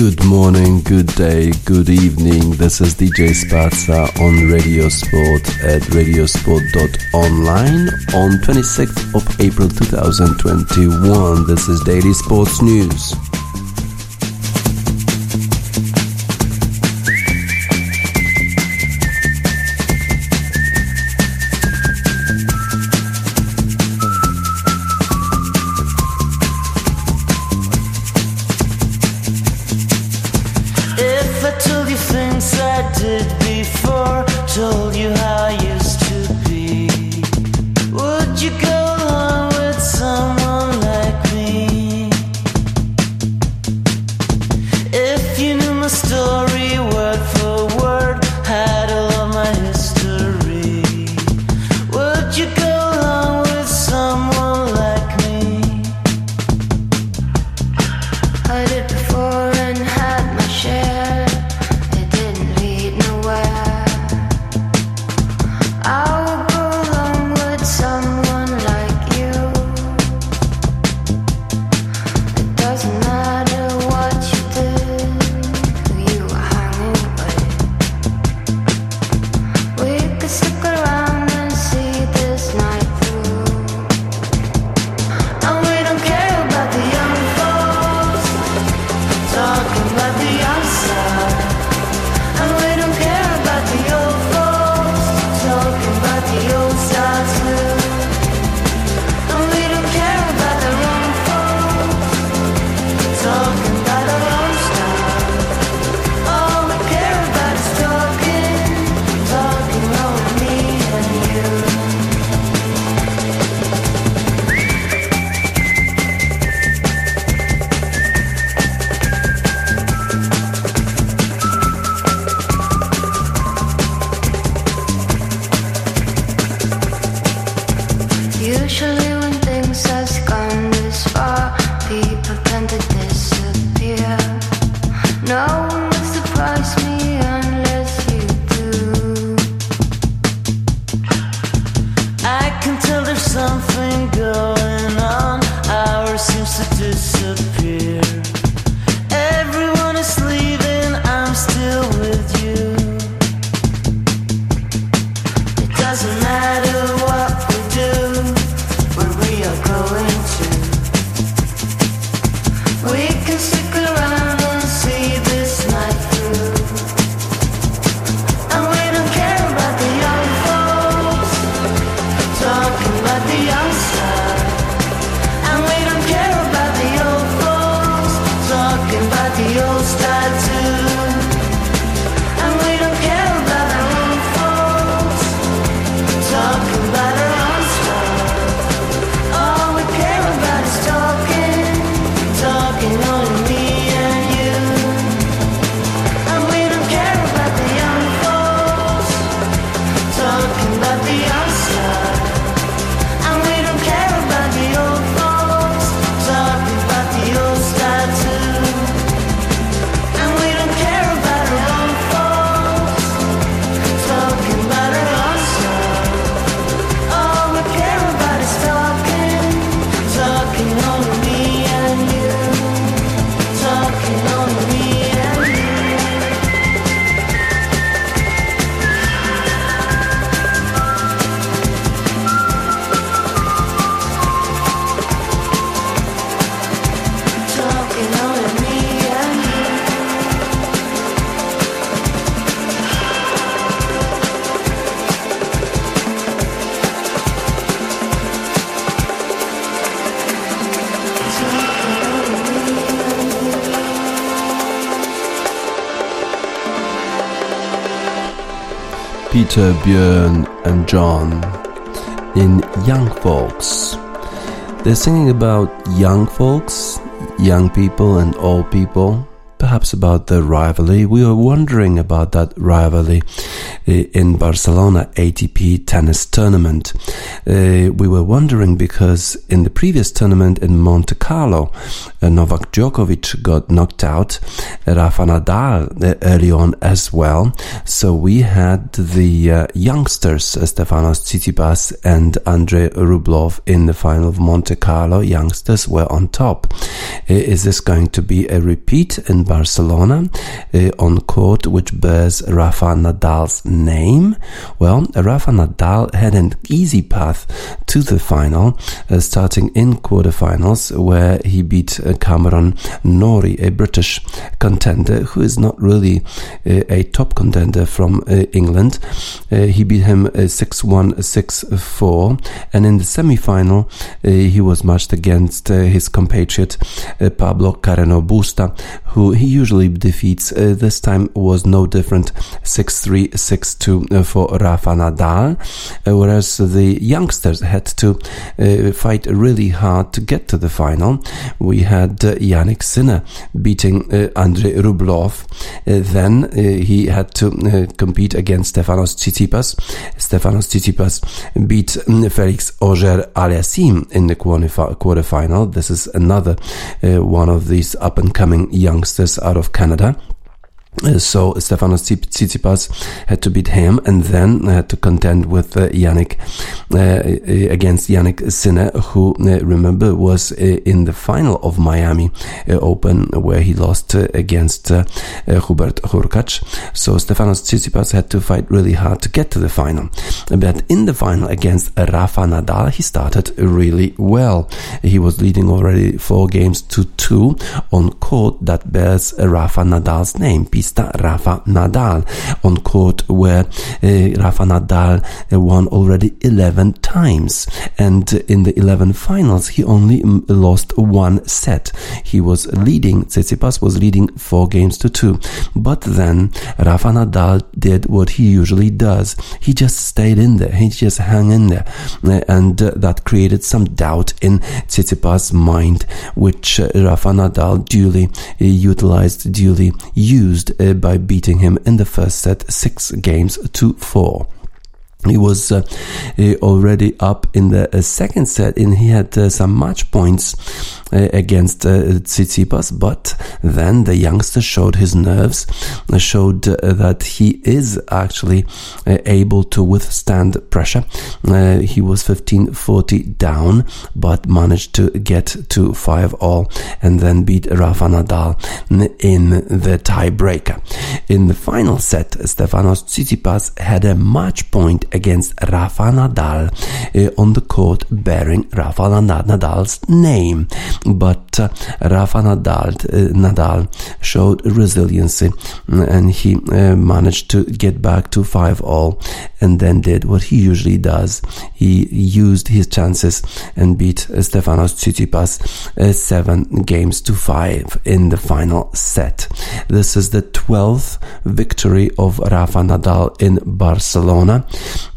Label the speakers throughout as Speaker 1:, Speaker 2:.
Speaker 1: Good morning, good day, good evening. This is DJ Spazza on Radio Sport at radiosport.online on 26th of April 2021. This is Daily Sports News. Peter, Björn, and John in Young Folks. They're singing about young folks, young people, and old people, perhaps about the rivalry. We were wondering about that rivalry eh, in Barcelona ATP tennis tournament. Uh, we were wondering because in the previous tournament in Monte Carlo, uh, Novak Djokovic got knocked out, Rafa Nadal uh, early on as well. So we had the uh, youngsters, Stefanos Tsitsipas and Andrei Rublev in the final of Monte Carlo. Youngsters were on top.
Speaker 2: is this going to be a repeat in Barcelona on court which bears Rafa Nadal's name? Well, Rafa Nadal had an easy path to the final, uh, starting in quarterfinals where he beat uh, Cameron Norrie, a British contender who is not really uh, a top contender from England. he beat him 6 1 6 4, and in the semi final, he was matched against his compatriot Pablo Carreno Busta, who he usually defeats. this time was no different 6 3 6 2 for Rafa Nadal, whereas the youngsters had to fight really hard to get to the final. We had uh, Jannik Sinner beating uh, Andrei Rublev. Uh, then uh, he had to uh, compete against Stefanos Tsitsipas. Stefanos Tsitsipas beat um, Felix Auger-Aliassime in the quarterfinal. This is another uh, one of these up and coming youngsters out of Canada. Uh, so Stefanos Tsitsipas had to beat him and then had to contend with uh, Jannik uh, against Jannik Sinner, who uh, remember was uh, in the final of Miami uh, Open where he lost against Hubert Hurkacz. So Stefanos Tsitsipas had to fight really hard to get to the final. But in the final against Rafa Nadal, he started really well. He was leading already four games to two on court that bears Rafa Nadal's name Rafa Nadal. On court where uh, Rafa Nadal uh, won already 11 times. And in the 11 finals he only mm, lost one set. He was leading Tsitsipas was leading 4 games to 2 but then Rafa Nadal did what he usually does. He just stayed in there. He just hung in there. Uh, and uh, that created some doubt in Tsitsipas mind which uh, Rafa Nadal duly uh, utilized duly used Uh, by beating him in the first set six games to four he was uh, uh, already up in the uh, second set and he had uh, some match points uh, against uh, Tsitsipas but then the youngster showed his nerves showed that he is actually able to withstand pressure. He was 15-40 down but managed to get to 5 all and then beat Rafa Nadal in the tiebreaker. In the final set Stefanos Tsitsipas had a match point against Rafa Nadal uh, on the court bearing Rafa Nadal's name. But uh, Rafa Nadal, uh, Nadal showed resiliency and he uh, managed to get back to 5 all and then did what he usually does. He used his chances and beat Stefanos Tsitsipas uh, 7 games to 5 in the final set. This is the 12th victory of Rafa Nadal in Barcelona.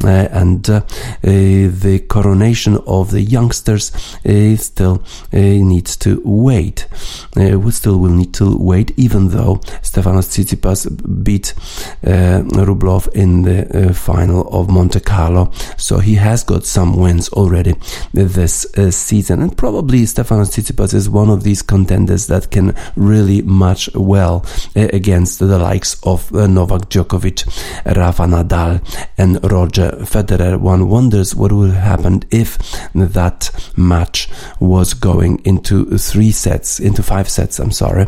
Speaker 2: Uh, and uh, the coronation of the youngsters uh, still needs to wait. Uh, we still will need to wait, even though Stefanos Tsitsipas beat uh, Rublev in the uh, final of Monte Carlo. So he has got some wins already this season. And probably Stefanos Tsitsipas is one of these contenders that can really match well against the likes of Novak Djokovic, Rafa Nadal, and Roger Federer. One wonders what would happen if that match was going into three sets, into five sets, I'm sorry.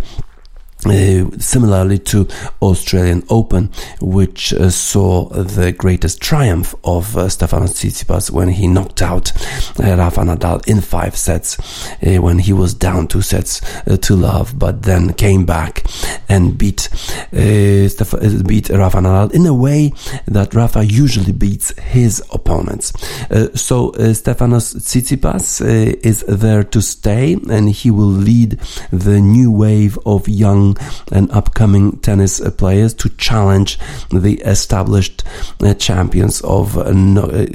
Speaker 2: Uh, similarly to Australian Open, which uh, saw the greatest triumph of uh, Stefanos Tsitsipas when he knocked out uh, Rafa Nadal in five sets, uh, when he was down two sets uh, to love, but then came back and beat Steph- beat Rafa Nadal in a way that Rafa usually beats his opponents. so Stefanos Tsitsipas is there to stay, and he will lead the new wave of young and upcoming tennis players to challenge the established uh, champions of uh, uh,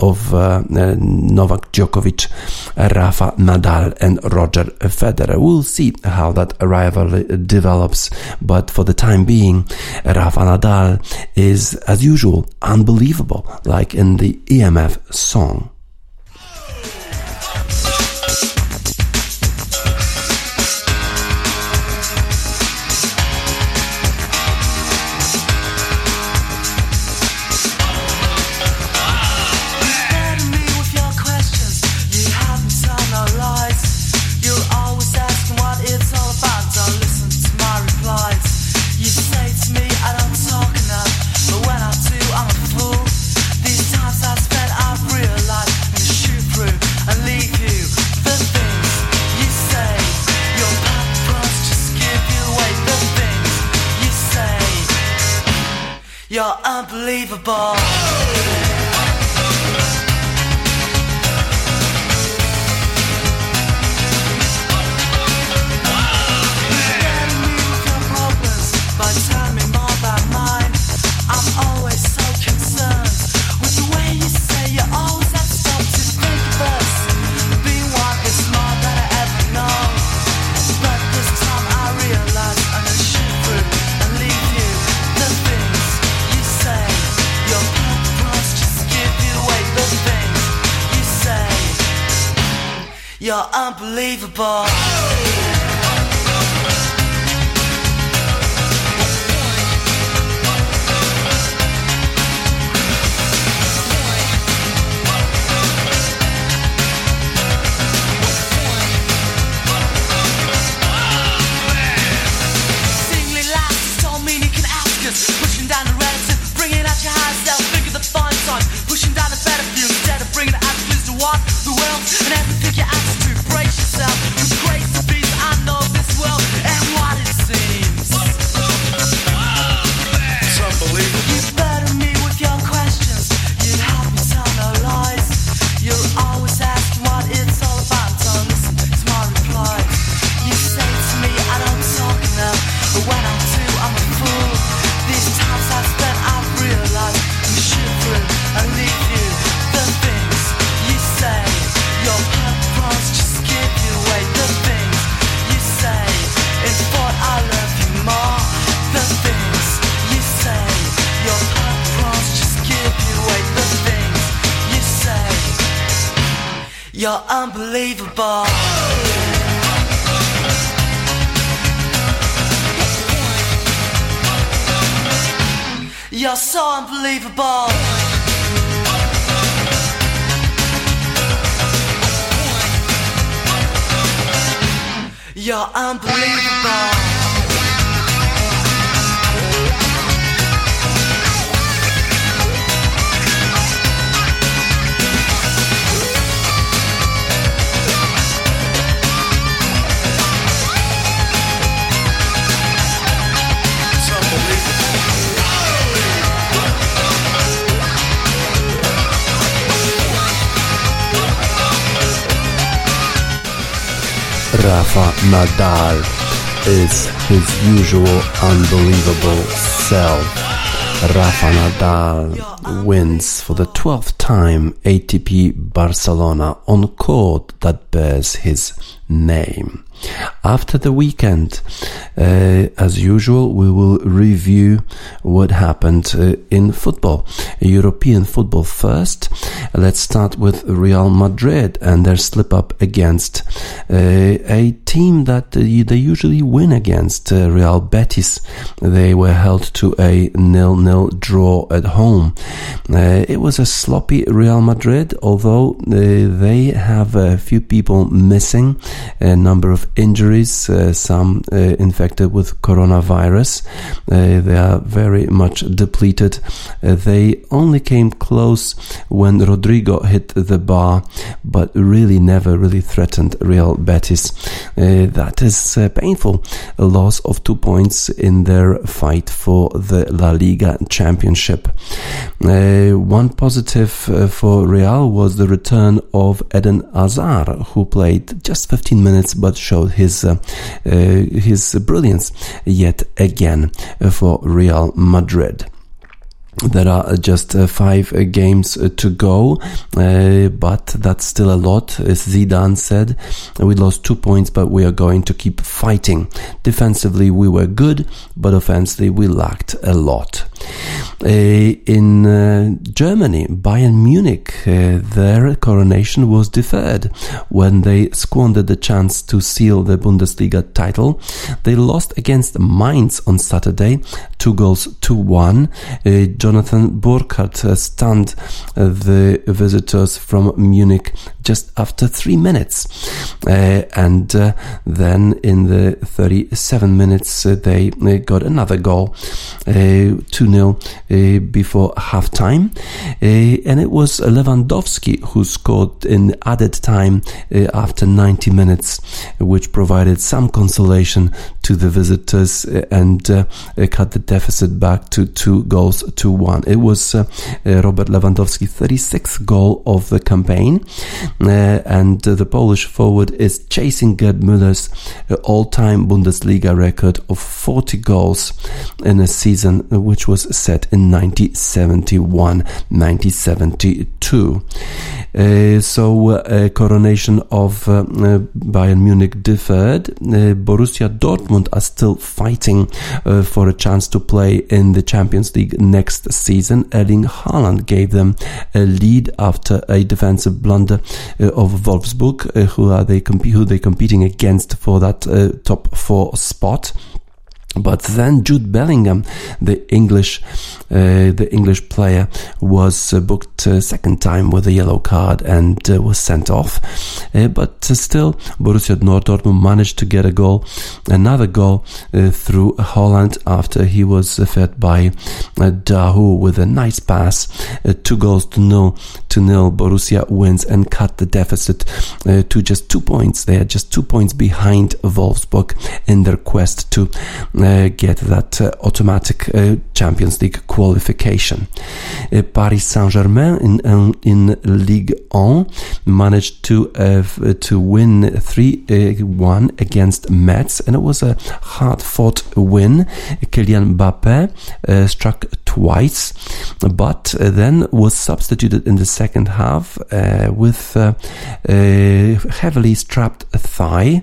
Speaker 2: of Novak Djokovic, Rafa Nadal, and Roger Federer. We'll see how that rivalry develops, but for the time being, Rafa Nadal is, as usual, unbelievable, like in the EMF song.
Speaker 3: Unbelievable. You're unbelievable.
Speaker 2: Rafa Nadal is his usual unbelievable self. Rafa Nadal wins for the 12th time ATP Barcelona on court that bears his name. After the weekend, uh, as usual, we will review what happened uh, in football. European football first. Let's start with Real Madrid and their slip up against uh, a team that uh, they usually win against, uh, Real Betis. They were held to a nil-nil draw at home. Uh, it was a sloppy Real Madrid, although they have a few people missing, a number of injuries, uh, some uh, infected with coronavirus. Uh, they are very much depleted. Uh, they only came close when Rodrigo hit the bar, but really never really threatened Real Betis. Uh, that is painful. A loss of two points in their fight for the La Liga championship. One positive for Real was the return of Eden Hazard, who played just 15 minutes but showed his uh, uh, his brilliance yet again for Real Madrid. There are just uh, five uh, games uh, to go, uh, but that's still a lot. As Zidane said, we lost two points, but we are going to keep fighting. Defensively, we were good, but offensively, we lacked a lot. Uh, in uh, Germany, Bayern Munich, uh, their coronation was deferred when they squandered the chance to seal the Bundesliga title. They lost against Mainz on Saturday, two goals to one. Jonathan Burkardt stunned the visitors from Munich just after three minutes. Uh, and uh, then in the 37 minutes, uh, they uh, got another goal, 2 0 before half time. and it was Lewandowski who scored in added time after 90 minutes, which provided some consolation to the visitors and cut the deficit back to two goals to one. It was Robert Lewandowski's 36th goal of the campaign, and the Polish forward is chasing Gerd Müller's all-time Bundesliga record of 40 goals in a season which was set in 1971-1972. Uh, so uh, coronation of uh, uh, Bayern Munich deferred. Uh, Borussia Dortmund are still fighting uh, for a chance to play in the Champions League next season. Erling Haaland gave them a lead after a defensive blunder Uh, of Wolfsburg, uh, who are they who they competing against for that uh, top four spot. But then Jude Bellingham, the English, uh, the English player, was uh, booked a second time with a yellow card and uh, was sent off. Uh, but still, Borussia Dortmund managed to get a goal, another goal uh, through Haaland after he was fed by uh, Dahoud with a nice pass. two goals to nil. To nil. Borussia wins and cut the deficit to just two points. They are just two points behind Wolfsburg in their quest to uh, Uh, get that uh, automatic uh, Champions League qualification. Uh, Paris Saint-Germain in um, in Ligue 1 managed to uh, to win 3-1 against Metz and it was a hard-fought win. Kylian Mbappe struck twice, but then was substituted in the second half uh, with uh, a heavily strapped thigh.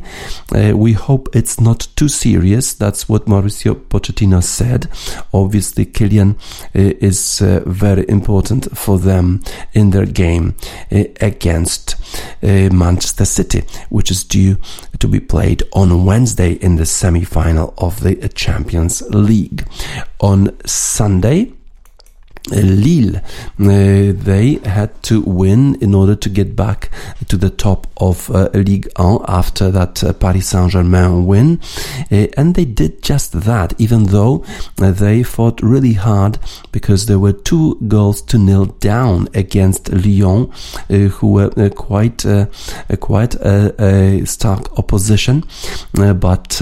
Speaker 2: Uh, we hope it's not too serious. That's what Mauricio Pochettino said. Obviously, Kylian uh, is uh, very important for them in their game uh, against uh, Manchester City, which is due to be played on Wednesday in the semi-final of the Champions League. On Sunday, Lille, uh, they had to win in order to get back to the top of uh, Ligue 1 after that uh, Paris Saint-Germain win. Uh, and they did just that, even though uh, they fought really hard because there were two goals to nil down against Lyon, uh, who were quite, quite a, a, stark opposition. but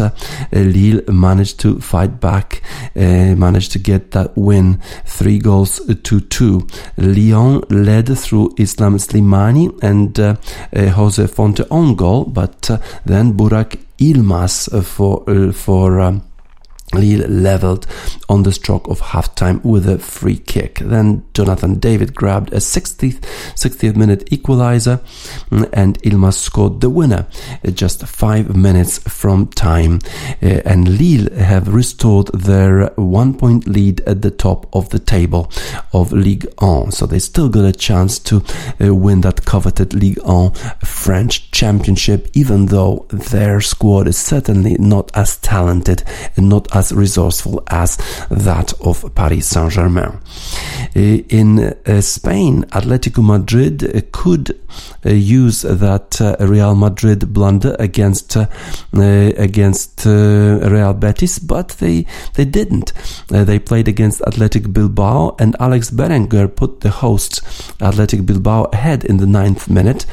Speaker 2: Lille managed to fight back, managed to get that win, three goals to 2. Lyon led through Islam Slimani and uh, uh, Jose Fonte on goal, but uh, then Burak Yilmaz for, uh, for um, leveled on the stroke of halftime with a free kick. Then Jonathan David grabbed a 60th, 60th minute equalizer mm, and Yilmaz scored the winner just five minutes from time. Uh, and Lille have restored their one point lead at the top of the table of Ligue 1. So they still got a chance to uh, win that coveted Ligue 1 French championship, even though their squad is certainly not as talented and not as as resourceful as that of Paris Saint-Germain. Uh, in uh, Spain, Atletico Madrid uh, could use that Real Madrid blunder against against Real Betis, but they they didn't. they played against Athletic Bilbao, and Alex Berenguer put the hosts Athletic Bilbao ahead in the ninth minute,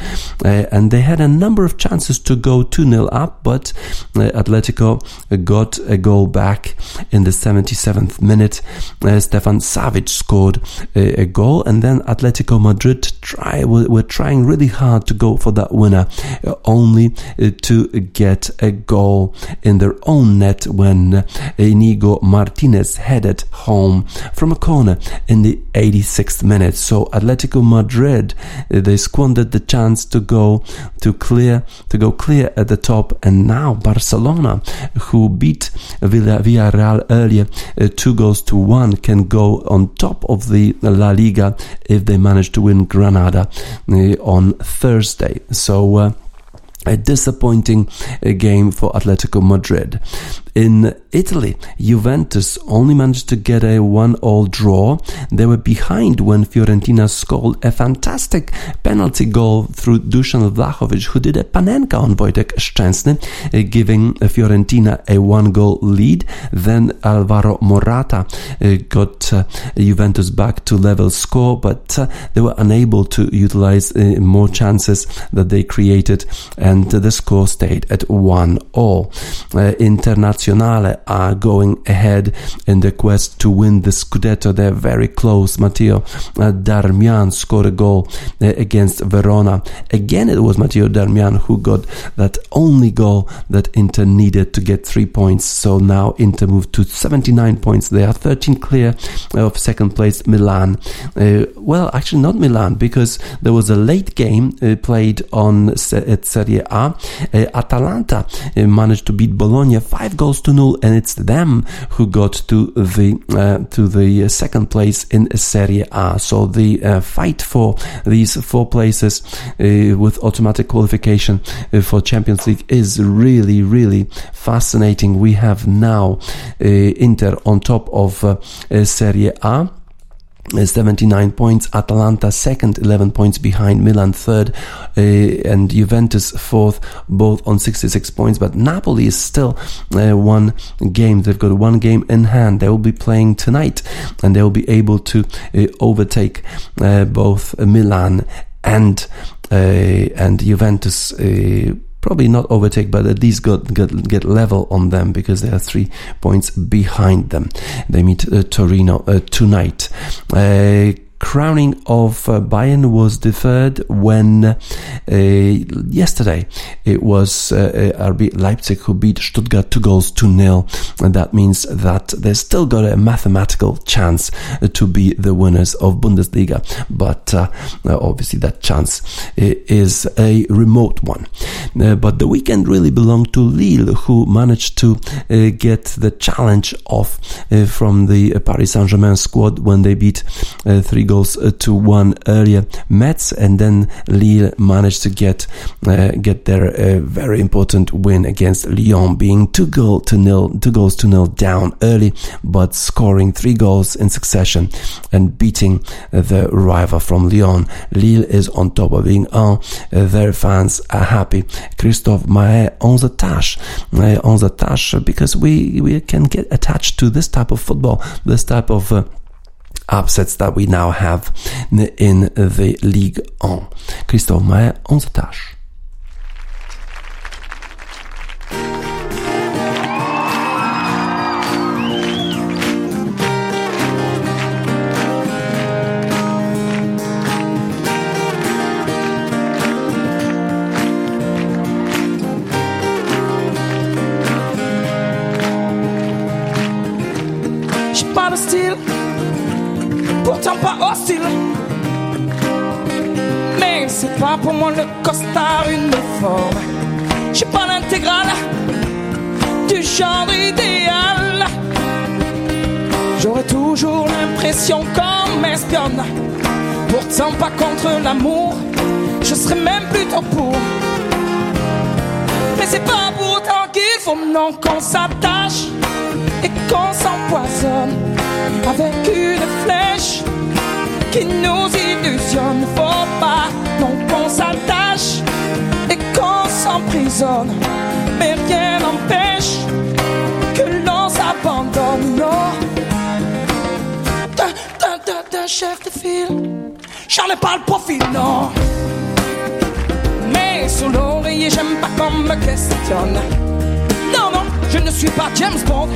Speaker 2: and they had a number of chances to go 2 0 up, but Atletico got a goal back back in the 77th minute. Uh, Stefan Savic scored a, a, goal, and then Atletico Madrid try were, were, trying really hard to go for that winner, uh, only uh, to get a goal in their own net when Inigo Martinez headed home from a corner in the 86th minute. So Atletico Madrid uh, they squandered the chance to go to clear to go clear at the top, and now Barcelona, who beat Villa Villarreal earlier, uh, two goals to one, can go on top of the La Liga if they manage to win Granada uh, on Thursday. So. Uh, a disappointing uh, game for Atletico Madrid. In Italy, Juventus only managed to get a one-all draw. They were behind when Fiorentina scored a fantastic penalty goal through Dusan Vlahovic, who did a panenka on Wojtek Szczęsny, uh, giving Fiorentina a one-goal lead. Then Alvaro Morata uh, got uh, Juventus back to level score, but they were unable to utilize more chances that they created, and the score stayed at one all. Internazionale are going ahead in the quest to win the Scudetto. They're very close. Matteo uh, Darmian scored a goal uh, against Verona. Again, it was Matteo Darmian who got that only goal that Inter needed to get three points. So now Inter moved to 79 points. They are 13 clear of second place Milan. Uh, well, actually not Milan because there was a late game uh, played on at Serie A. Uh, Atalanta uh, managed to beat Bologna five goals to nil, and it's them who got to the uh, to the uh, second place in Serie A. So the uh, fight for these four places uh, with automatic qualification uh, for Champions League is really really fascinating. We have now Inter on top of Serie A. 79 points, Atalanta second, 11 points behind, Milan third, uh, and Juventus fourth, both on 66 points. But Napoli is still uh, one game. They've got one game in hand. They will be playing tonight, and they will be able to uh, overtake both Milan and and Juventus probably not overtake, but at least get, get, get level on them because they are three points behind them. They meet uh, Torino uh, tonight. Uh, crowning of uh, Bayern was deferred when uh, yesterday it was uh, RB Leipzig who beat Stuttgart two goals to nil, and that means that they still got a mathematical chance to be the winners of Bundesliga, but uh, obviously that chance is a remote one. Uh, but the weekend really belonged to Lille, who managed to uh, get the challenge off from the Paris Saint Germain squad when they beat three goals uh, to one earlier Metz, and then Lille managed to get uh, get their uh, very important win against Lyon, being two goal to nil, two goals to nil down early, but scoring three goals in succession and beating the rival from Lyon. Lille is on top of being on. their fans are happy. Christophe Maé on the touch, on the touch, because we we can get attached to this type of football, this type of uh, upsets that we now have in the League 1. Christophe Maé, on the
Speaker 4: pourtant Mais c'est pas pour moi le costard uniforme. J'ai pas l'intégrale du genre idéal. J'aurais toujours l'impression qu'on m'espionne. Pourtant pas contre l'amour, je serais même plutôt pour. Mais c'est pas pour autant qu'il faut non qu'on s'attache et qu'on s'empoisonne avec une flèche qui nous illusionne. Faut pas non qu'on s'attache et qu'on s'emprisonne, mais rien n'empêche que l'on s'abandonne. Non, d'un chef de file, j'en ai pas le profil, non. Mais sous l'oreiller, j'aime pas qu'on me questionne. Non, non, je ne suis pas James Bond,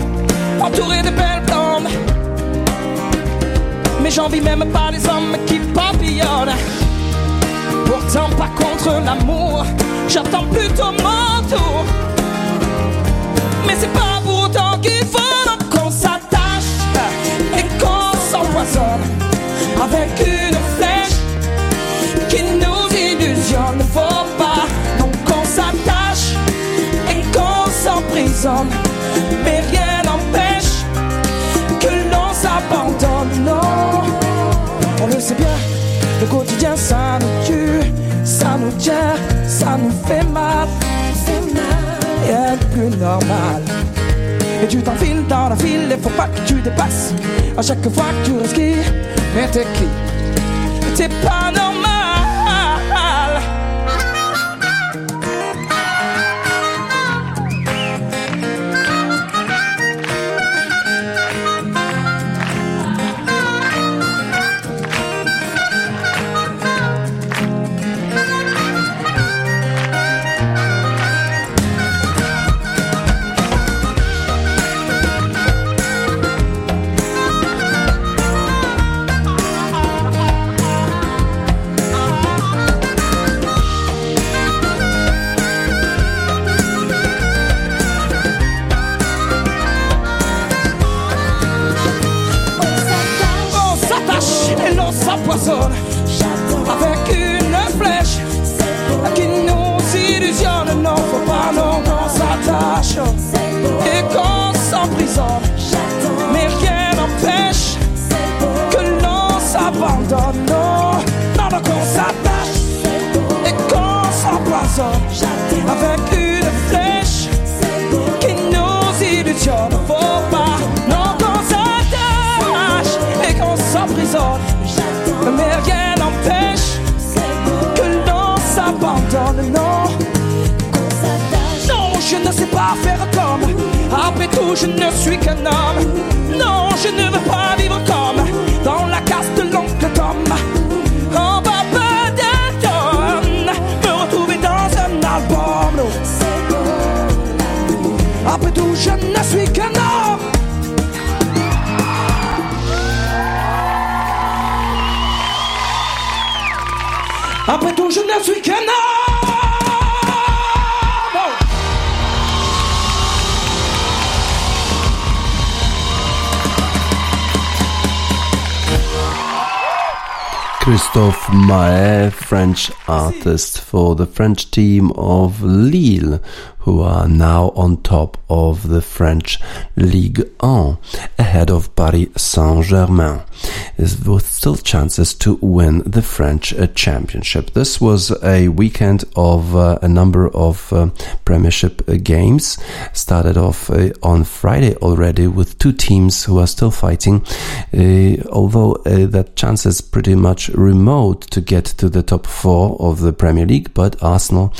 Speaker 4: entouré de belles blondes. Mais j'en vis même pas les hommes qui papillonnent. Pourtant, pas contre l'amour, j'attends plutôt mon tour. Mais c'est pas pour autant qu'il faut qu'on s'attache et qu'on s'empoisonne avec une flèche qui nous illusionne. Faut pas non qu'on s'attache et qu'on s'emprisonne, sait bien, le quotidien ça nous tue, ça nous tient, ça nous fait mal. Rien de plus normal tu t'enfiles dans la file, il faut pas que tu dépasses. À chaque fois que tu risques, mais t'es qui?
Speaker 2: Christophe Maé, French artist for the French team of Lille, who are now on top of the French Ligue 1, ahead of Paris Saint-Germain, with still chances to win the French uh, championship. This was a weekend of uh, a number of uh, Premiership uh, games. Started off uh, on Friday already with two teams who are still fighting, uh, although that chance is pretty much remote to get to the top four of the Premier League. But Arsenal,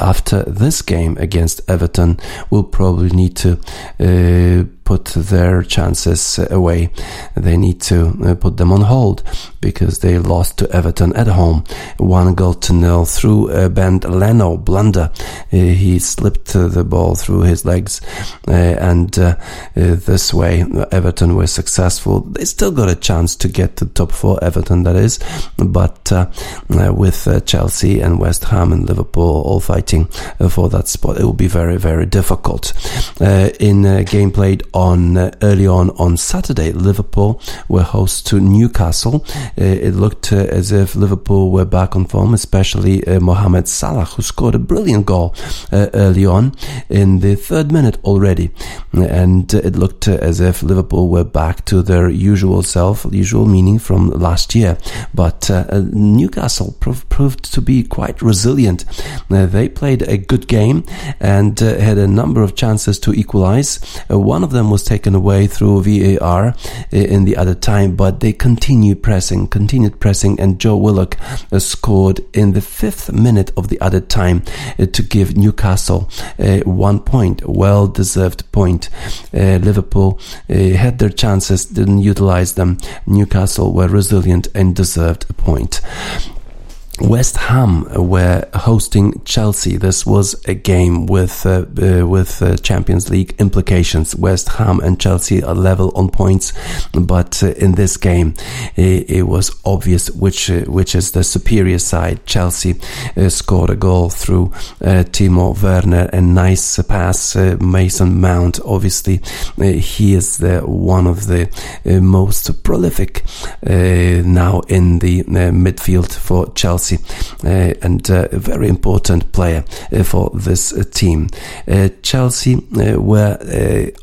Speaker 2: after this game against Everton, will probably need to uh, put their chances away. They need to uh, put them on hold because they lost to Everton at home, one goal to nil through a Bernd Leno blunder. Uh, he slipped uh, the ball through his legs, uh, and uh, uh, this way Everton were successful. They still got a chance to get to top four, Everton that is, but uh, uh, with uh, Chelsea and West Ham and Liverpool all fighting uh, for that spot, it will be very very difficult. Uh, in a game played on uh, early on on Saturday, Liverpool were host to Newcastle. Uh, it looked uh, as if Liverpool were back on form, especially uh, Mohamed Salah, who scored a brilliant goal uh, early on in the third minute already, and it looked uh, as if Liverpool were back to their usual self, usual meaning from last year. But Newcastle prov- proved to be quite resilient. They played a good game and had a number of chances to equalize. One of them was taken away through VAR uh, in the other time, but they continued pressing, continued pressing, and Joe Willock uh, scored in the fifth minute of the other time uh, to give Newcastle one point, well deserved point. Liverpool had their chances, didn't utilize them. Newcastle were resilient and deserved a point. West Ham were hosting Chelsea. This was a game with uh, uh, with uh, Champions League implications. West Ham and Chelsea are level on points, but uh, in this game, it, it was obvious which uh, which is the superior side. Chelsea uh, scored a goal through Timo Werner, a nice pass. Mason Mount, obviously, he is the one of the most prolific now in the midfield for Chelsea. Chelsea uh, and uh, a very important player uh, for this uh, team. Uh, Chelsea uh, were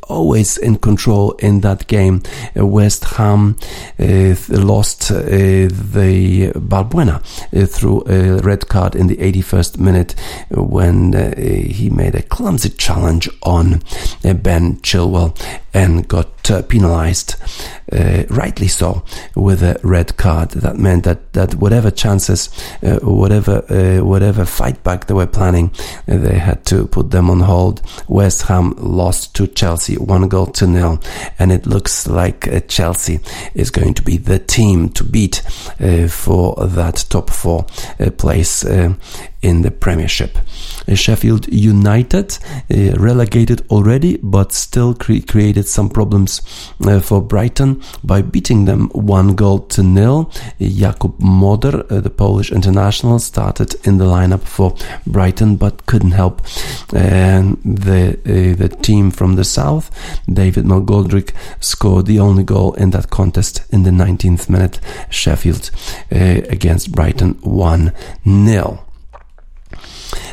Speaker 2: always in control in that game. West Ham lost the Balbuena through a red card in the 81st minute when he made a clumsy challenge on Ben Chilwell and got penalized, uh, rightly so, with a red card. That meant that, that whatever chances, uh, whatever uh, whatever fight back they were planning, they had to put them on hold. West Ham lost to Chelsea one goal to nil, and it looks like uh, Chelsea is going to be the team to beat uh, for that top four uh, place in the Premiership. Sheffield United relegated already, but still cre- created some problems for Brighton by beating them one goal to nil. Jakub Moder, uh, the Polish international, started in the lineup for Brighton, but couldn't help and the uh, the team from the south. David McGoldrick scored the only goal in that contest in the 19th minute. Sheffield uh, against Brighton one 0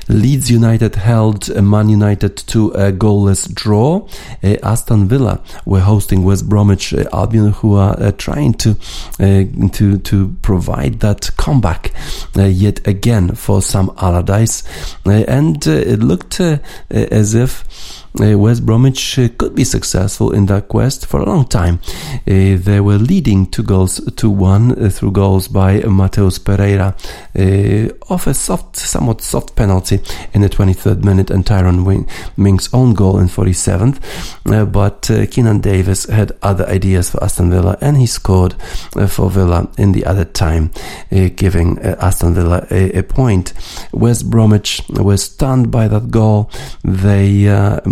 Speaker 2: Leeds United held Man United to a goalless draw. Uh, Aston Villa were hosting West Bromwich uh, Albion, who are uh, trying to to to provide that comeback yet again for Sam Allardyce, and it looked as if. Uh, West Bromwich uh, could be successful in that quest for a long time. Uh, they were leading two goals to one through goals by Matheus Pereira off a soft, somewhat soft penalty in the 23rd minute and Tyrone Wing- Ming's own goal in 47th. Uh, but uh, Keinan Davis had other ideas for Aston Villa and he scored uh, for Villa in the other time, giving Aston Villa a, a point. West Bromwich were stunned by that goal. They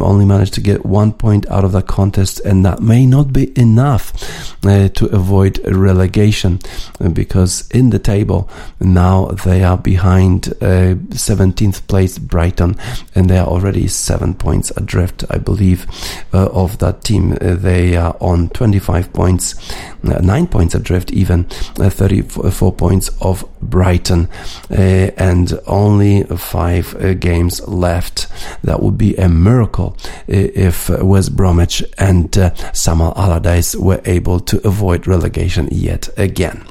Speaker 2: only managed to get one point out of that contest, and that may not be enough uh, to avoid relegation uh, because in the table now they are behind uh, 17th place Brighton and they are already seven points adrift, I believe, uh, of that team. Uh, they are on 25 points, uh, nine points adrift, even uh, 34 points of Brighton, uh, and only five uh, games left. That would be a miracle uh, if West Bromwich and uh, Samuel Allardyce were able to avoid relegation yet again.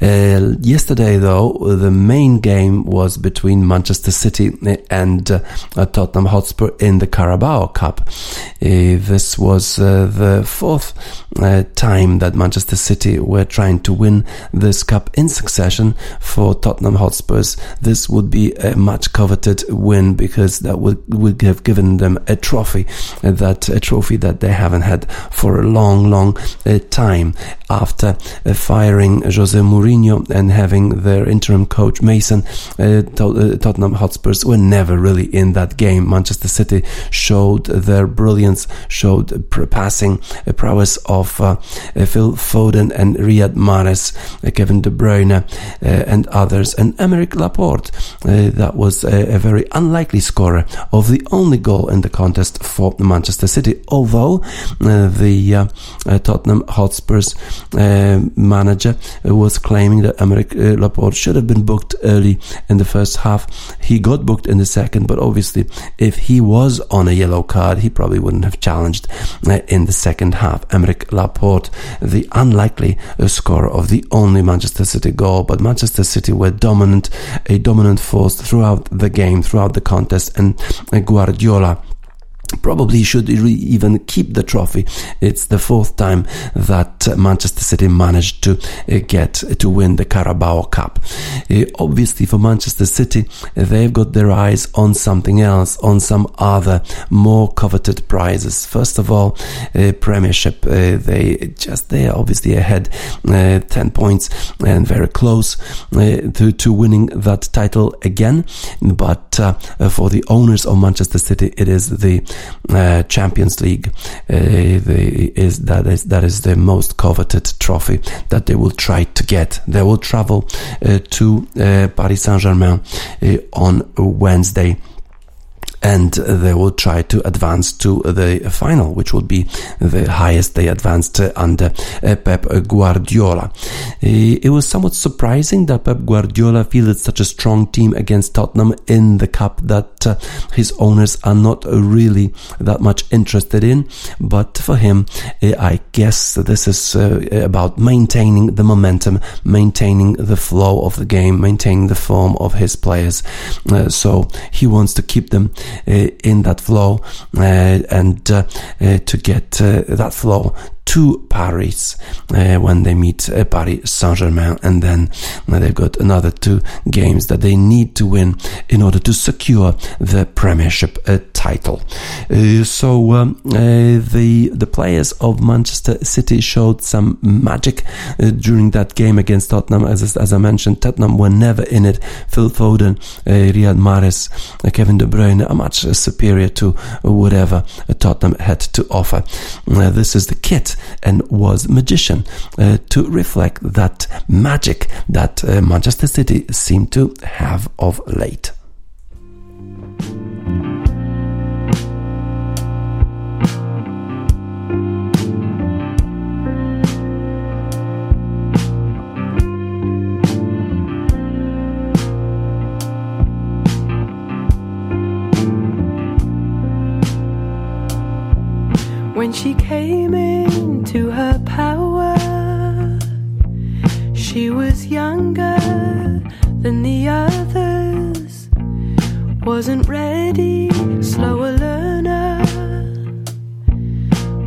Speaker 2: Uh, yesterday, though, the main game was between Manchester City and uh, Tottenham Hotspur in the Carabao Cup. Uh, this was uh, the fourth uh, time that Manchester City were trying to win this cup in succession for Tottenham Hotspurs. This would be a much coveted win because that would, would have given them a trophy, uh, that a trophy that they haven't had for a long, long uh, time after uh, firing Jose Mourinho and having their interim coach Mason. Uh, uh, Tottenham Hotspurs were never really in that game. Manchester City showed their brilliance, showed passing uh, prowess of Phil Foden and Riyad Mahrez, Kevin De Bruyne, and others, and Aymeric Laporte. That was a, a very unlikely scorer of the only goal in the contest for Manchester City. Although uh, the uh, uh, Tottenham Hotspurs manager was claiming that Aymeric uh, Laporte should have been booked early in the first half. He got booked in the second, but obviously, if he was on a yellow card, he probably wouldn't have challenged uh, in the second half. Aymeric Laporte, the unlikely uh, scorer of the only Manchester City goal, but Manchester City were dominant, a dominant force throughout the game, throughout the contest, and uh, Guardiola probably should even keep the trophy. It's the fourth time that Manchester City managed to uh, get to win the Carabao Cup. Uh, obviously, for Manchester City, they've got their eyes on something else, on some other more coveted prizes. First of all, uh, Premiership. Uh, they just they are obviously ahead, uh, ten points and very close uh, to to winning that title again. But for the owners of Manchester City, it is the uh, Champions League. Uh, the, is that is that is the most coveted trophy that they will try to get. They will travel uh, to uh, Paris Saint Germain uh, on Wednesday and they will try to advance to the final, which will be the highest they advanced under uh, Pep Guardiola. Uh, it was somewhat surprising that Pep Guardiola fielded such a strong team against Tottenham in the cup that uh, his owners are not really that much interested in. But for him, uh, I guess this is uh, about maintaining the momentum, maintaining the flow of the game, maintaining the form of his players. So he wants to keep them in that flow uh, and uh, uh, to get uh, that flow to Paris uh, when they meet uh, Paris Saint Germain, and then uh, they've got another two games that they need to win in order to secure the Premiership uh, title. Uh, so um, uh, the the players of Manchester City showed some magic during that game against Tottenham. As as I mentioned, Tottenham were never in it. Phil Foden, Riyad Mahrez, Kevin De Bruyne are much superior to whatever Tottenham had to offer. This is the kit and was magician uh, to reflect that magic that uh, Manchester City seem to have of late.
Speaker 5: When she came into her power, she was younger than the others, wasn't ready, slower learner.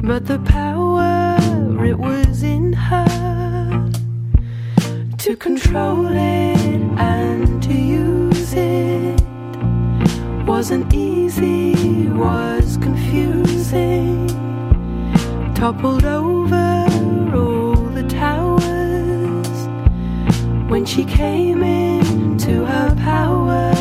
Speaker 5: But the power, it was in her to control it and to use it wasn't easy, was confusing. Toppled over all the towers when she came into her power.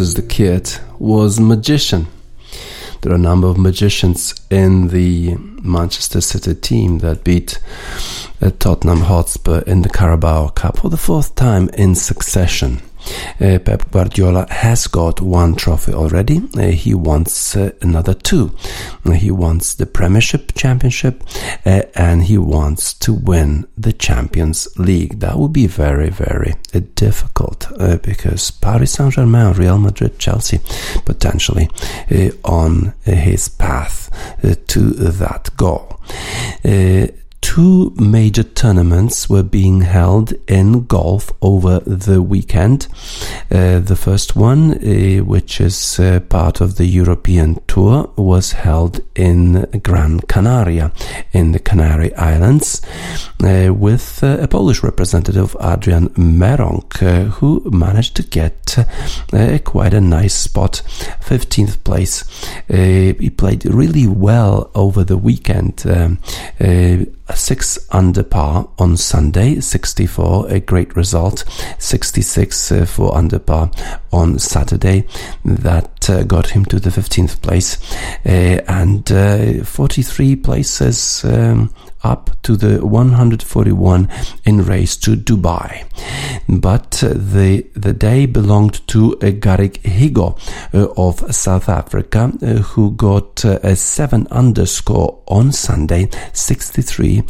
Speaker 2: Is the kid, was magician. There are a number of magicians in the Manchester City team that beat uh, Tottenham Hotspur in the Carabao Cup for the fourth time in succession. Uh, Pep Guardiola has got one trophy already. Uh, he wants uh, another two. He wants the Premiership Championship and he wants to win the Champions League. That would be very, very difficult because Paris Saint Germain, Real Madrid, Chelsea potentially on his path to that goal. Uh, Two major tournaments were being held in golf over the weekend. Uh, the first one, uh, which is uh, part of the European Tour, was held in Gran Canaria, in the Canary Islands, uh, with uh, a Polish representative, Adrian Meronk, uh, who managed to get quite a nice spot, 15th place. He played really well over the weekend. Um, a six under par on Sunday, 64, a great result. 66 uh, for under par on Saturday. That uh, got him to the 15th place. Uh, and uh, 43 places um, up to the 141 in race to Dubai. But uh, the the day belonged to uh, Garrick Higgo uh, of South Africa, who got a 7 underscore on Sunday, 63.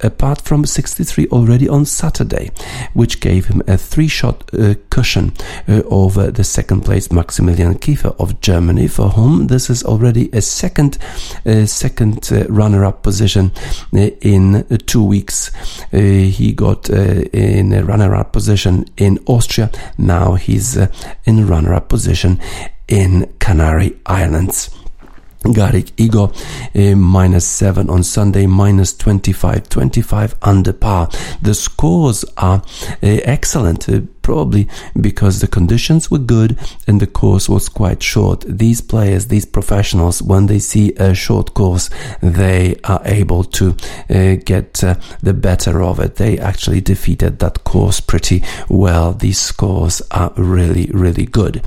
Speaker 2: Apart from 63 already on Saturday, which gave him a three shot uh, cushion uh, over the second place Maximilian Kiefer of Germany, for whom this is already a second uh, second uh, runner up position uh, in two weeks. Uh, he got in a runner up position in Austria, now he's in runner up position in Canary Islands. Garrick Higgo uh, minus 7 on Sunday, minus 25, 25 under par. The scores are uh, excellent, uh, probably because the conditions were good and the course was quite short. These players, these professionals, when they see a short course, they are able to uh, get uh, the better of it. They actually defeated that course pretty well. These scores are really, really good.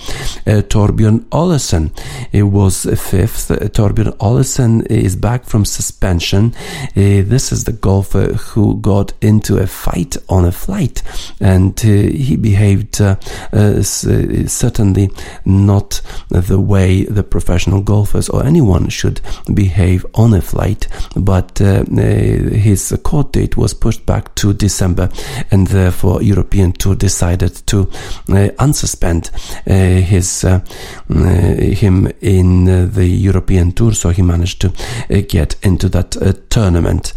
Speaker 2: Uh, Torbjörn Olesen was fifth. Uh, Torbjörn Olesen is back from suspension. Uh, this is the golfer who got into a fight on a flight and uh, he behaved uh, uh, uh, certainly not the way the professional golfers or anyone should behave on a flight, but uh, uh, his court date was pushed back to December, and therefore European Tour decided to uh, unsuspend his him in the European Tour, so he managed to get into that tournament.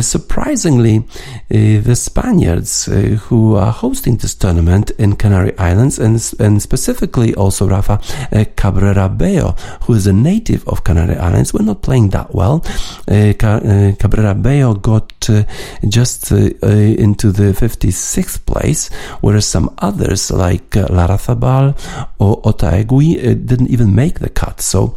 Speaker 2: Surprisingly, the Spaniards who are hosting this tournament in Canary Islands, and, and specifically also Rafa uh, Cabrera Bello, who is a native of Canary Islands, were not playing that well. Uh, uh, Cabrera Bello got uh, just uh, uh, into the 56th place, whereas some others like uh, or Otaegui didn't even make the cut. So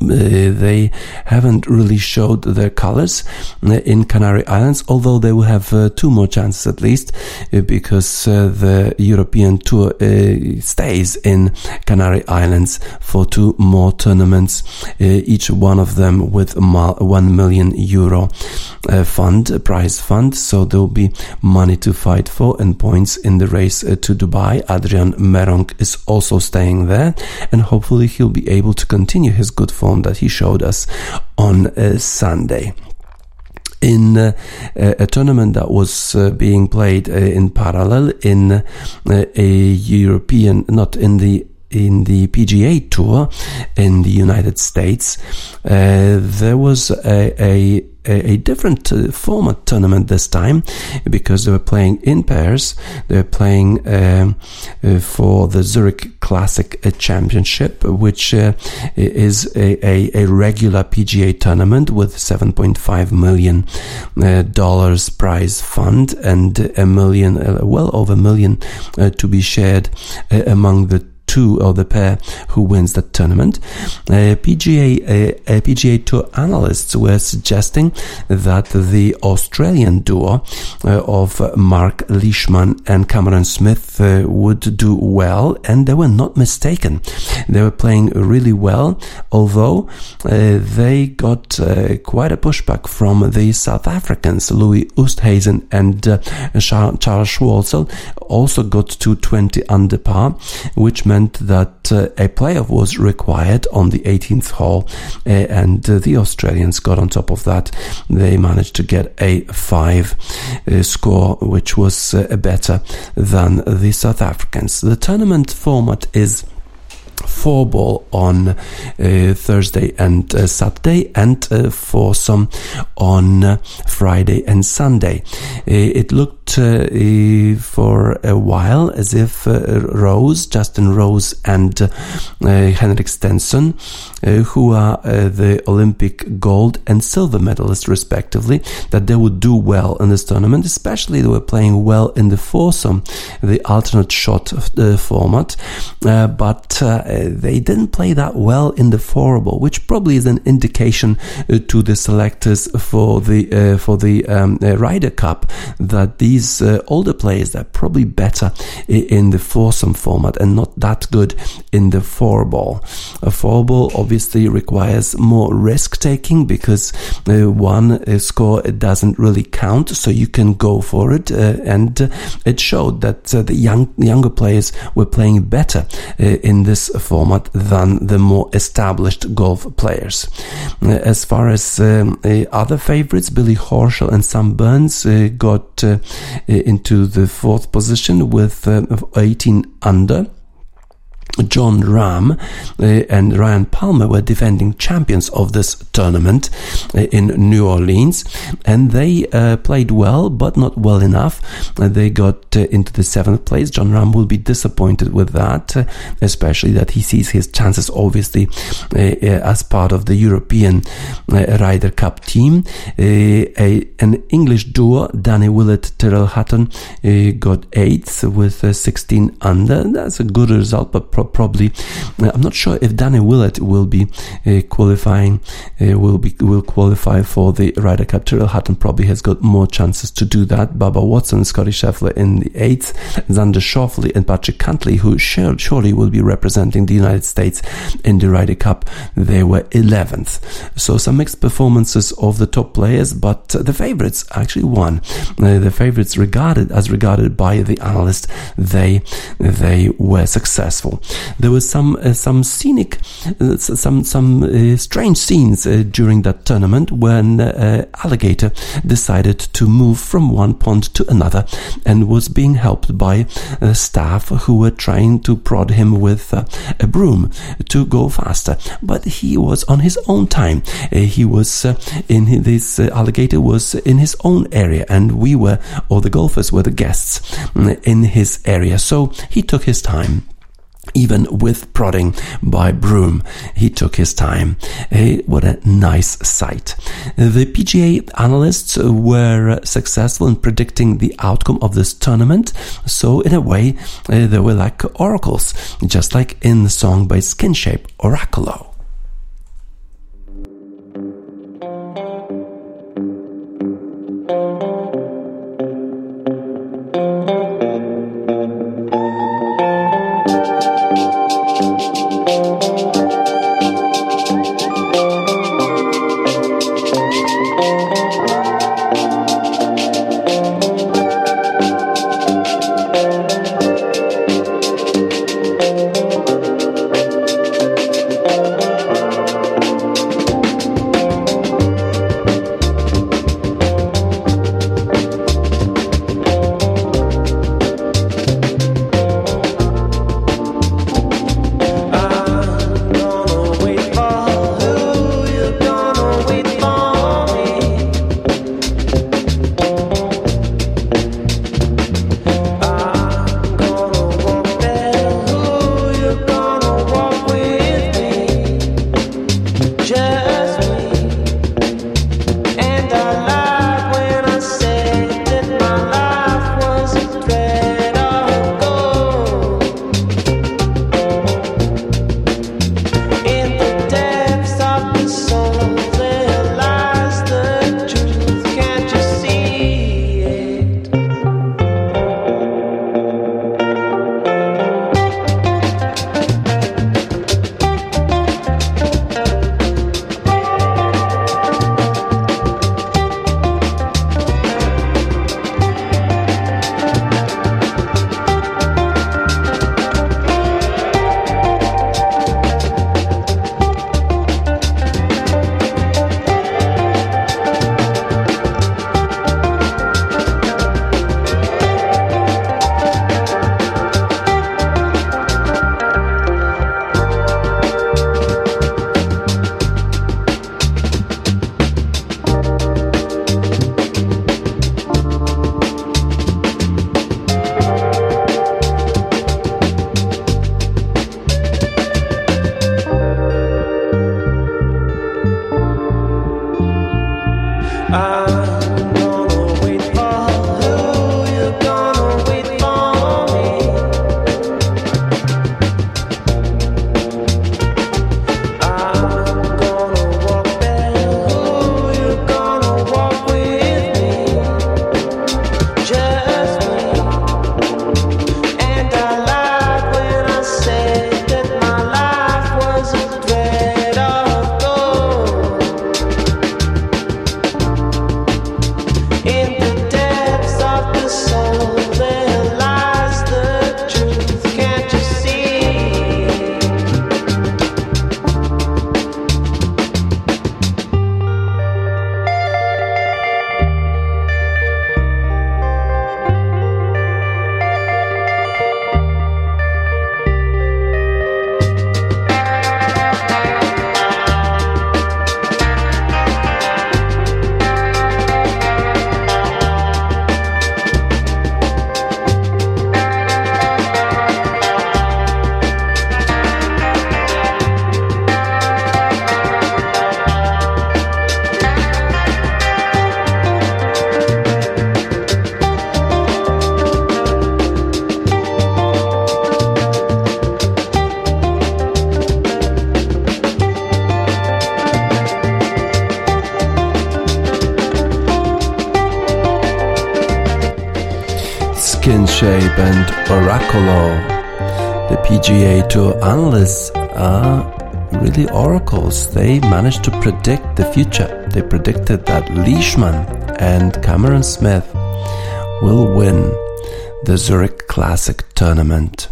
Speaker 2: they haven't really showed their colors uh, in Canary Islands, although they will have uh, two more chances at least, uh, because uh, the European Tour uh, stays in Canary Islands for two more tournaments, uh, each one of them with one million euro uh, fund, prize fund. So there will be money to fight for and points in the race uh, to Dubai. Adrian Meronk is also staying there, and hopefully he'll be able to continue his good that he showed us on uh, Sunday. In uh, a a tournament that was uh, being played uh, in parallel in uh, a European, not in the in the PGA Tour in the United States, uh, there was a, a a, a different uh, format tournament this time because they were playing in pairs. They were playing um, uh, for the Zurich Classic uh, Championship, which uh, is a, a, a regular PGA tournament with 7.5 million uh, dollars prize fund and a million, uh, well over a million uh, to be shared uh, among the two of the pair who wins that tournament. Uh, PGA uh, PGA Tour analysts were suggesting that the Australian duo uh, of Mark Leishman and Cameron Smith uh, would do well, and they were not mistaken. They were playing really well, although uh, they got uh, quite a pushback from the South Africans. Louis Oosthuizen and uh, Charles Schwartzel also got to 20 under par, which meant that uh, a playoff was required on the 18th hole, uh, and uh, the Australians got on top of that. They managed to get a five score, which was better than the South Africans. The tournament format is four ball on uh, Thursday and uh, Saturday, and uh, foursome on Friday and Sunday. It looked for a while as if Rose, Justin Rose, and Henrik Stenson, who are the Olympic gold and silver medalists respectively, that they would do well in this tournament. Especially they were playing well in the foursome, the alternate shot format, but they didn't play that well in the four-ball, which probably is an indication uh, to the selectors for the uh, for the um, uh, Ryder Cup that these uh, older players are probably better in the foursome format and not that good in the four-ball. A four-ball obviously requires more risk taking because uh, one uh, score doesn't really count, so you can go for it, and it showed that the young younger players were playing better in this format than the more established golf players. Uh, as far as um, uh, other favorites, Billy Horschel and Sam Burns uh, got into the fourth position with uh, 18 under. Jon Rahm uh, and Ryan Palmer were defending champions of this tournament uh, in New Orleans, and they uh, played well, but not well enough. Uh, they got into the seventh place. Jon Rahm will be disappointed with that, especially that he sees his chances obviously as part of the European Ryder Cup team. A, an English duo, Danny Willett, Tyrrell Hatton, got eighth with 16 under. That's a good result, but pro- probably. Uh, I'm not sure if Danny Willett will be uh, qualifying, uh, will be will qualify for the Ryder Cup. Tyrrell Hatton probably has got more chances to do that. Bubba Watson, Scottie Scheffler in the eighth, Xander Schauffele and Patrick Cantlay, who surely will be representing the United States in the Ryder Cup, they were 11th. So some mixed performances of the top players, but the favorites actually won. Uh, the favorites regarded as regarded by the analyst, they they were successful there were some uh, some scenic, uh, some some uh, strange scenes uh, during that tournament when uh, uh, Alligator decided to move from one pond to another and was being helped by staff who were trying to prod him with a broom to go faster. But he was on his own time. he was in this alligator was in his own area, and we were, or the golfers were the guests mm, in his area. So he took his time even with prodding by Broom, he took his time. Hey, what a nice sight. The PGA analysts were successful in predicting the outcome of this tournament, so in a way, uh, they were like oracles, just like in the song by Skinshape, Oracolo. Shape and Oracolo. The PGA Tour analysts are really oracles. They managed to predict the future. They predicted that Leishman and Cameron Smith will win the Zurich Classic tournament.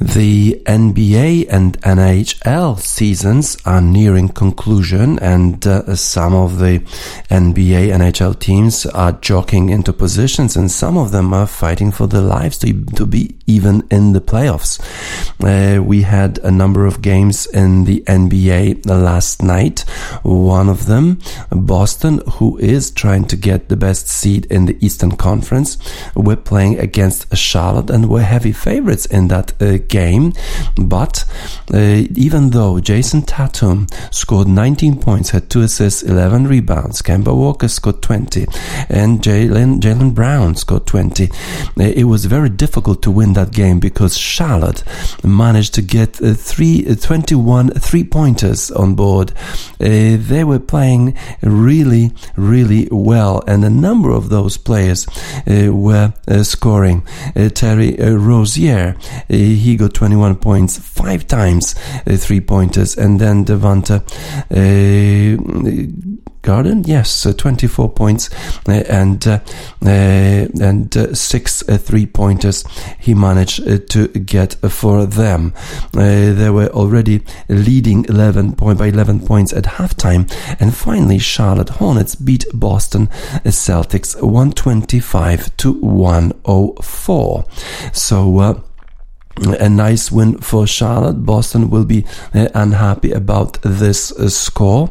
Speaker 2: The NBA and NHL seasons are nearing conclusion, and uh, some of the NBA and NHL teams are jockeying into positions, and some of them are fighting for their lives to, to be even in the playoffs. Uh, we had a number of games in the NBA last night. One of them, Boston, who is trying to get the best seed in the Eastern Conference, we're playing against Charlotte, and we're heavy favorites in that uh, game. But uh, even though Jayson Tatum scored 19 points, had two assists, 11 rebounds, Kemba Walker scored 20, and Jaylen Jaylen Brown scored 20, uh, it was very difficult to win that game because Charlotte managed to get uh, three, uh, 21 three pointers on board. They were playing really, really well, and a number of those players were scoring. Terry Rozier, he got 21 points five times three pointers, and then Devonta uh, Garden, yes, uh, 24 points uh, and uh, uh and uh, six three pointers he managed to get for them. they were already leading 11 point by 11 points at halftime, and finally Charlotte Hornets beat Boston Celtics 125 to 104. So a nice win for Charlotte. Boston will be uh, unhappy about this uh, score.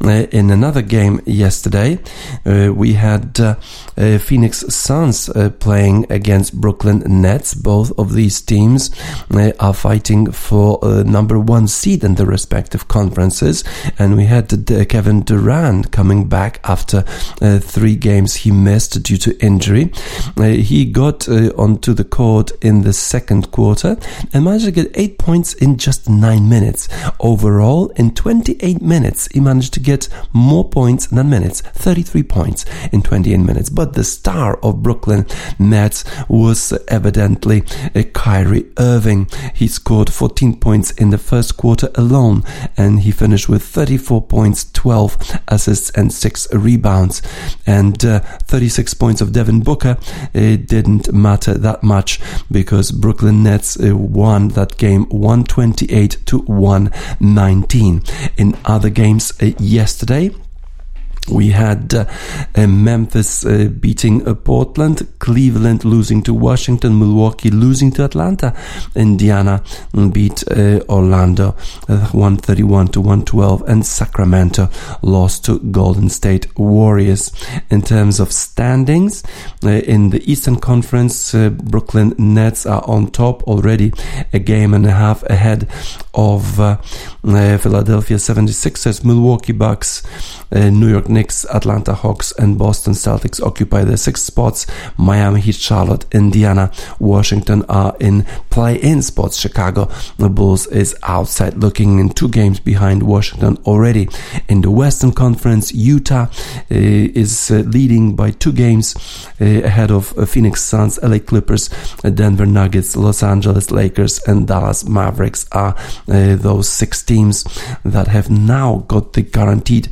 Speaker 2: Uh, in another game yesterday, we had Phoenix Suns playing against Brooklyn Nets. Both of these teams are fighting for number one seed in their respective conferences. And we had Kevin Durant coming back after three games he missed due to injury. he got onto the court in the second quarter and managed to get 8 points in just 9 minutes. Overall, in 28 minutes, he managed to get more points than minutes, 33 points in 28 minutes. But the star of Brooklyn Nets was evidently uh, Kyrie Irving. He scored 14 points in the first quarter alone, and he finished with 34 points, 12 assists, and 6 rebounds. And uh, 36 points of Devin Booker it didn't matter that much because Brooklyn Nets uh, won that game 128 to 119. In other games uh, yesterday, we had uh, uh, Memphis uh, beating uh, Portland, Cleveland losing to Washington, Milwaukee losing to Atlanta, Indiana beat uh, Orlando uh, 131 to 112, and Sacramento lost to Golden State Warriors. In terms of standings, in the Eastern Conference, Brooklyn Nets are on top already, a game and a half ahead of Philadelphia 76ers, Milwaukee Bucks, New York Knicks, Atlanta Hawks, and Boston Celtics occupy the six spots. Miami Heat, Charlotte, Indiana, Washington are in play-in spots. Chicago the Bulls is outside looking in two games behind Washington already. In the Western Conference, Utah uh, is uh, leading by two games uh, ahead of Phoenix Suns, LA Clippers, Denver Nuggets, Los Angeles Lakers, and Dallas Mavericks are those six teams that have now got the guaranteed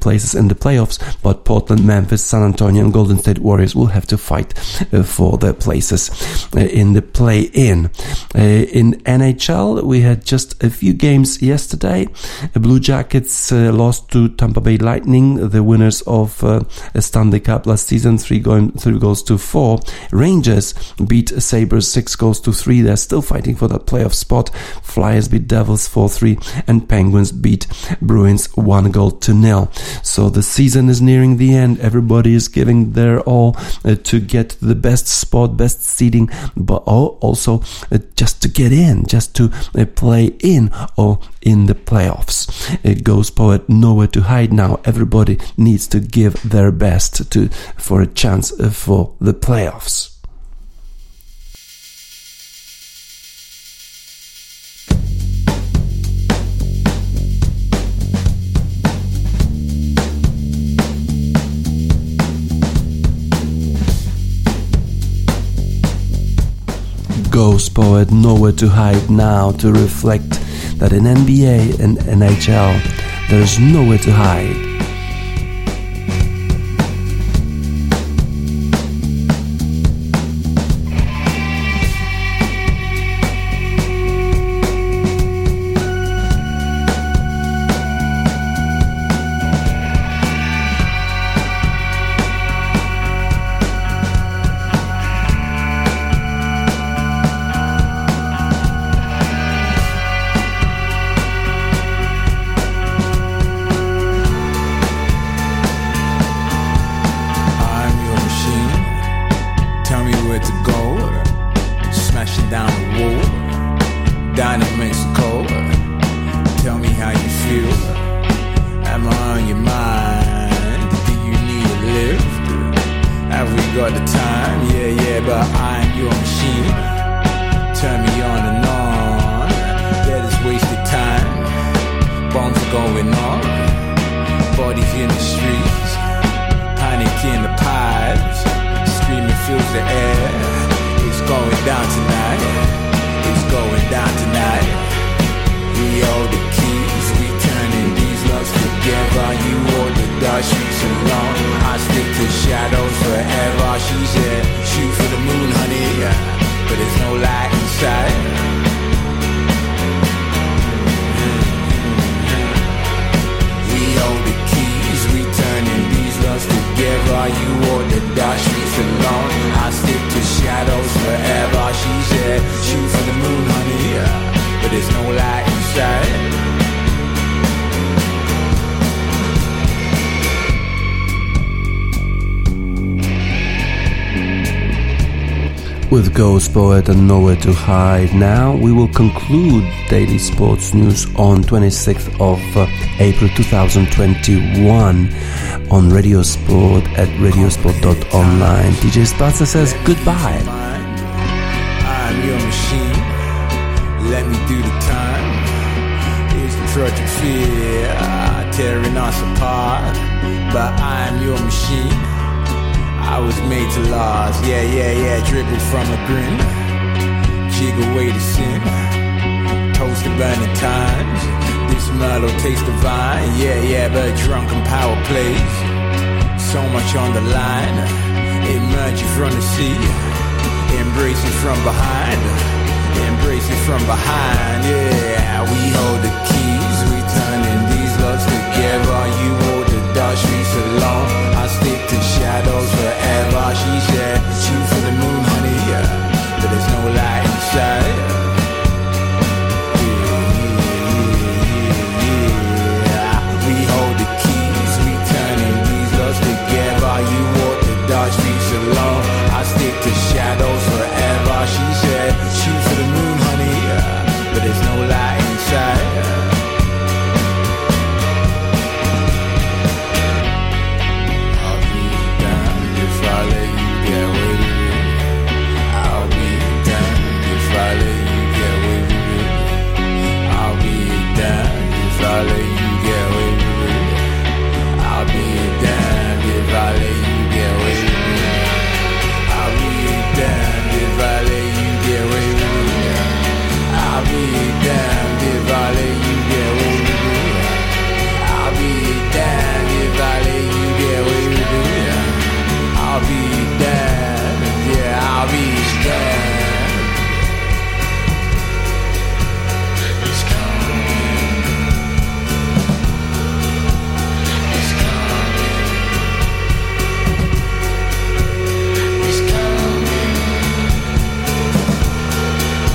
Speaker 2: places in the playoffs, but Portland, Memphis, San Antonio, and Golden State Warriors will have to fight uh, for their places uh, in the play in. Uh, in NHL, we had just a few games yesterday. Blue Jackets lost to Tampa Bay Lightning, the winners of uh, Stanley Cup last season, three, going, three goals to four. Rangers beat Sabres six goals to three. They're still fighting for that playoff spot. Flyers beat Devils 4 3, and Penguins beat Bruins one goal to nil. So the season is nearing the end. Everybody is giving their all uh, to get the best spot, best seating, but also uh, just to get in, just to uh, play in or in the playoffs. It Ghostpoet nowhere to hide now. Everybody needs to give their best to for a chance uh, for the playoffs.
Speaker 6: Ghostpoet Nowhere to Hide Now to reflect that in NBA and NHL there's nowhere to hide.
Speaker 2: And
Speaker 6: Nowhere to Hide now, we will conclude daily sports news on 26th of uh, April 2021 on Radio Sport at radiosport.online. DJ Spatza says goodbye.
Speaker 2: I'm your machine. Let me do the time. It's the fear tearing us apart. But I'm your machine. I was made to last, yeah, yeah, yeah, dripping from a grin. Jig away the sin, Toast to the times. This Merlot tastes divine, yeah, yeah, but drunken power plays. So much on the line, emerging from the sea, embracing from behind, embracing from behind, yeah.
Speaker 6: We hold the keys, we turning these loves together. You hold the dash, we so long shadows forever. She said, shoot for the moon, honey. Yeah, but there's no light.